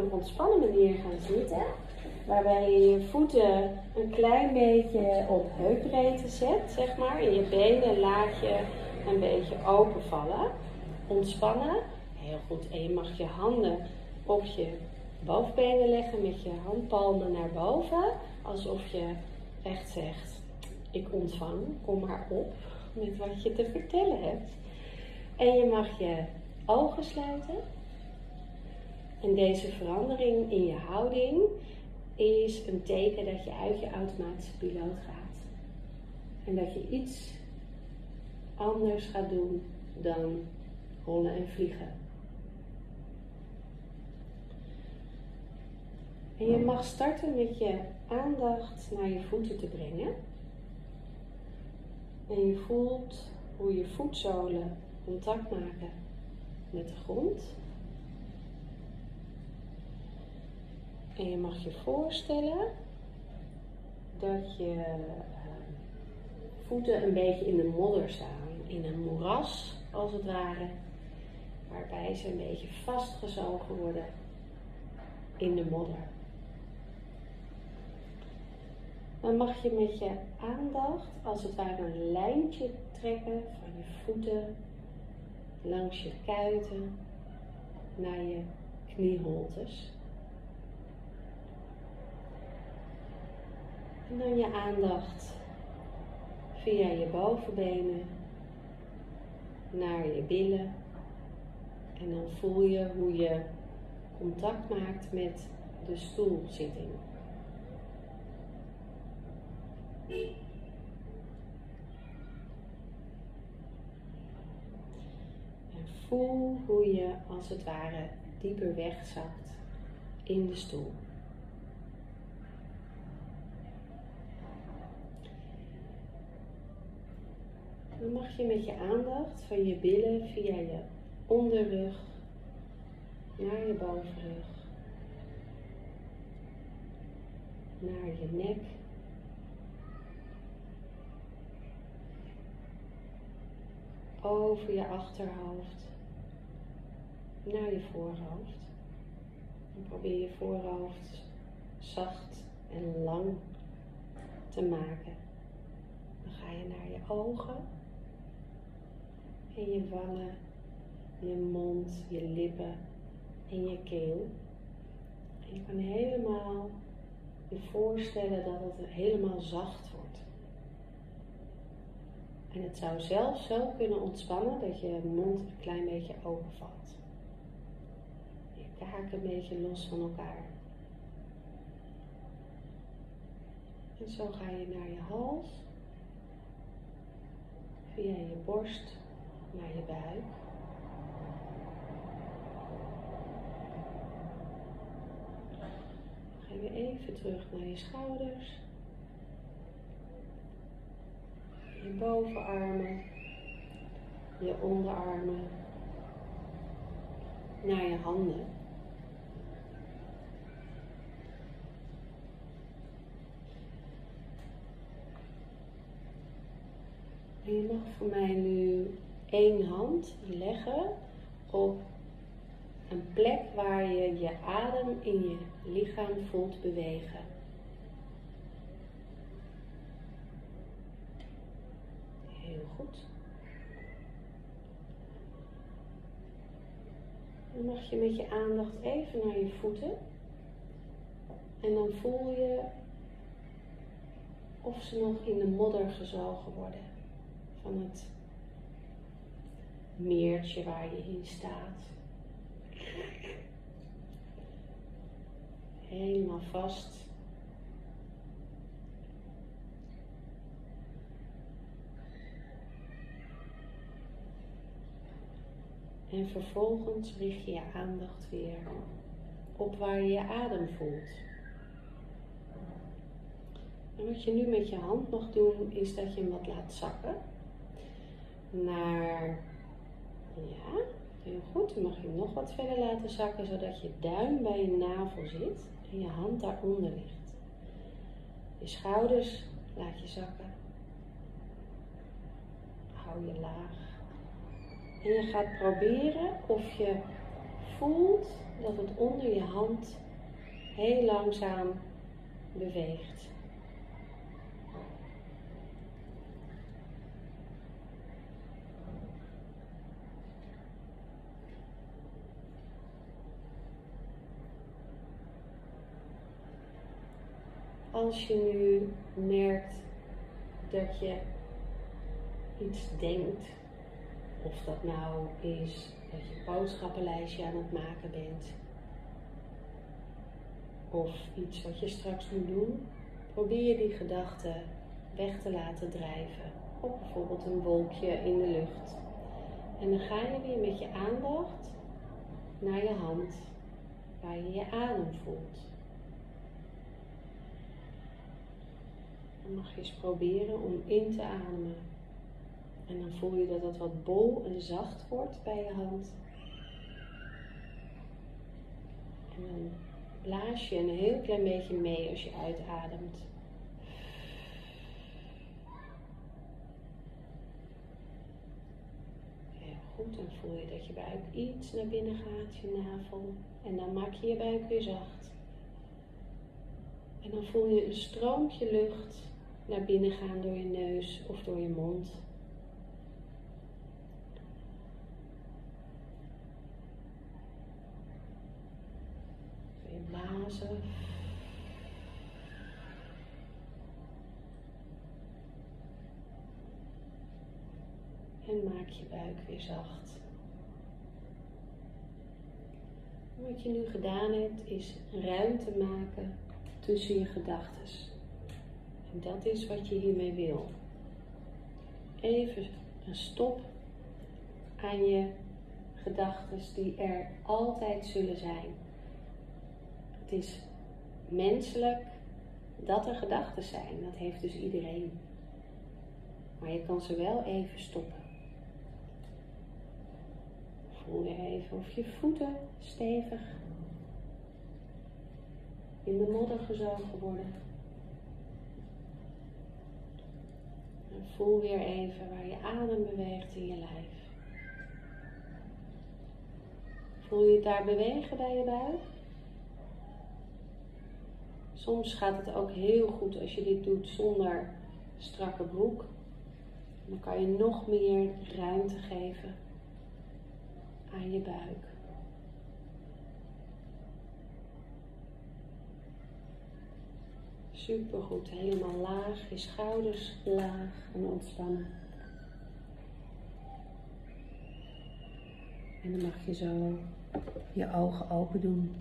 een ontspannen manier gaan zitten. Waarbij je je voeten een klein beetje op heupbreedte zet, zeg maar. En je benen laat je een beetje openvallen. Ontspannen. Heel goed. En je mag je handen op je bovenbenen leggen met je handpalmen naar boven. Alsof je echt zegt, ik ontvang, kom maar op met wat je te vertellen hebt. En je mag je ogen sluiten. En deze verandering in je houding is een teken dat je uit je automatische piloot gaat. En dat je iets anders gaat doen dan rollen en vliegen. En je mag starten met je aandacht naar je voeten te brengen. En je voelt hoe je voetzolen contact maken met de grond. En je mag je voorstellen dat je ehm, voeten een beetje in de modder staan, in een moeras als het ware, waarbij ze een beetje vastgezogen worden in de modder. Dan mag je met je aandacht als het ware een lijntje trekken van je voeten langs je kuiten naar je knieholtes. En dan je aandacht via je bovenbenen naar je billen. En dan voel je hoe je contact maakt met de stoelzitting. En voel hoe je als het ware dieper wegzakt in de stoel. Dan mag je met je aandacht van je billen via je onderrug naar je bovenrug, naar je nek over je achterhoofd naar je voorhoofd. En probeer je voorhoofd zacht en lang te maken. Dan ga je naar je ogen en je wangen, je mond, je lippen en je keel. En je kan helemaal je voorstellen dat het helemaal zacht wordt. En het zou zelfs zo kunnen ontspannen dat je mond een klein beetje open valt. Je kaken een beetje los van elkaar. En zo ga je naar je hals, via je borst naar je buik. ga weer even terug naar je schouders. je bovenarmen, je onderarmen, naar je handen. En je mag voor mij nu één hand leggen op een plek waar je je adem in je lichaam voelt bewegen. Dan mag je met je aandacht even naar je voeten. En dan voel je of ze nog in de modder gezogen worden van het meertje waar je in staat. Helemaal vast En vervolgens richt je je aandacht weer op waar je je adem voelt. En wat je nu met je hand mag doen, is dat je hem wat laat zakken naar, ja, heel goed. Dan mag je hem nog wat verder laten zakken, zodat je duim bij je navel zit en je hand daaronder ligt. Je schouders laat je zakken. Hou je laag. En je gaat proberen of je voelt dat het onder je hand heel langzaam beweegt. Als je nu merkt dat je iets denkt, of dat nou is dat je boodschappenlijstje aan het maken bent, of iets wat je straks moet doen, probeer die gedachten weg te laten drijven. Op bijvoorbeeld een wolkje in de lucht. En dan ga je weer met je aandacht naar je hand, waar je je adem voelt. Mag je eens proberen om in te ademen. En dan voel je dat het wat bol en zacht wordt bij je hand. En dan blaas je een heel klein beetje mee als je uitademt. Goed, dan voel je dat je buik iets naar binnen gaat, je navel. En dan maak je je buik weer zacht. En dan voel je een stroompje lucht naar binnen gaan door je neus of door je mond. Weer blazen. En maak je buik weer zacht. Wat je nu gedaan hebt, is ruimte maken tussen je gedachten. En dat is wat je hiermee wil. Even een stop aan je gedachten die er altijd zullen zijn. Het is menselijk dat er gedachten zijn. Dat heeft dus iedereen. Maar je kan ze wel even stoppen. Voel je even of je voeten stevig in de modder gezogen worden. En voel weer even waar je adem beweegt in je lijf. Voel je het daar bewegen bij je buik? Soms gaat het ook heel goed als je dit doet zonder strakke broek. Dan kan je nog meer ruimte geven aan je buik. Super goed, helemaal laag, je schouders laag en ontspannen. En dan mag je zo je ogen open doen.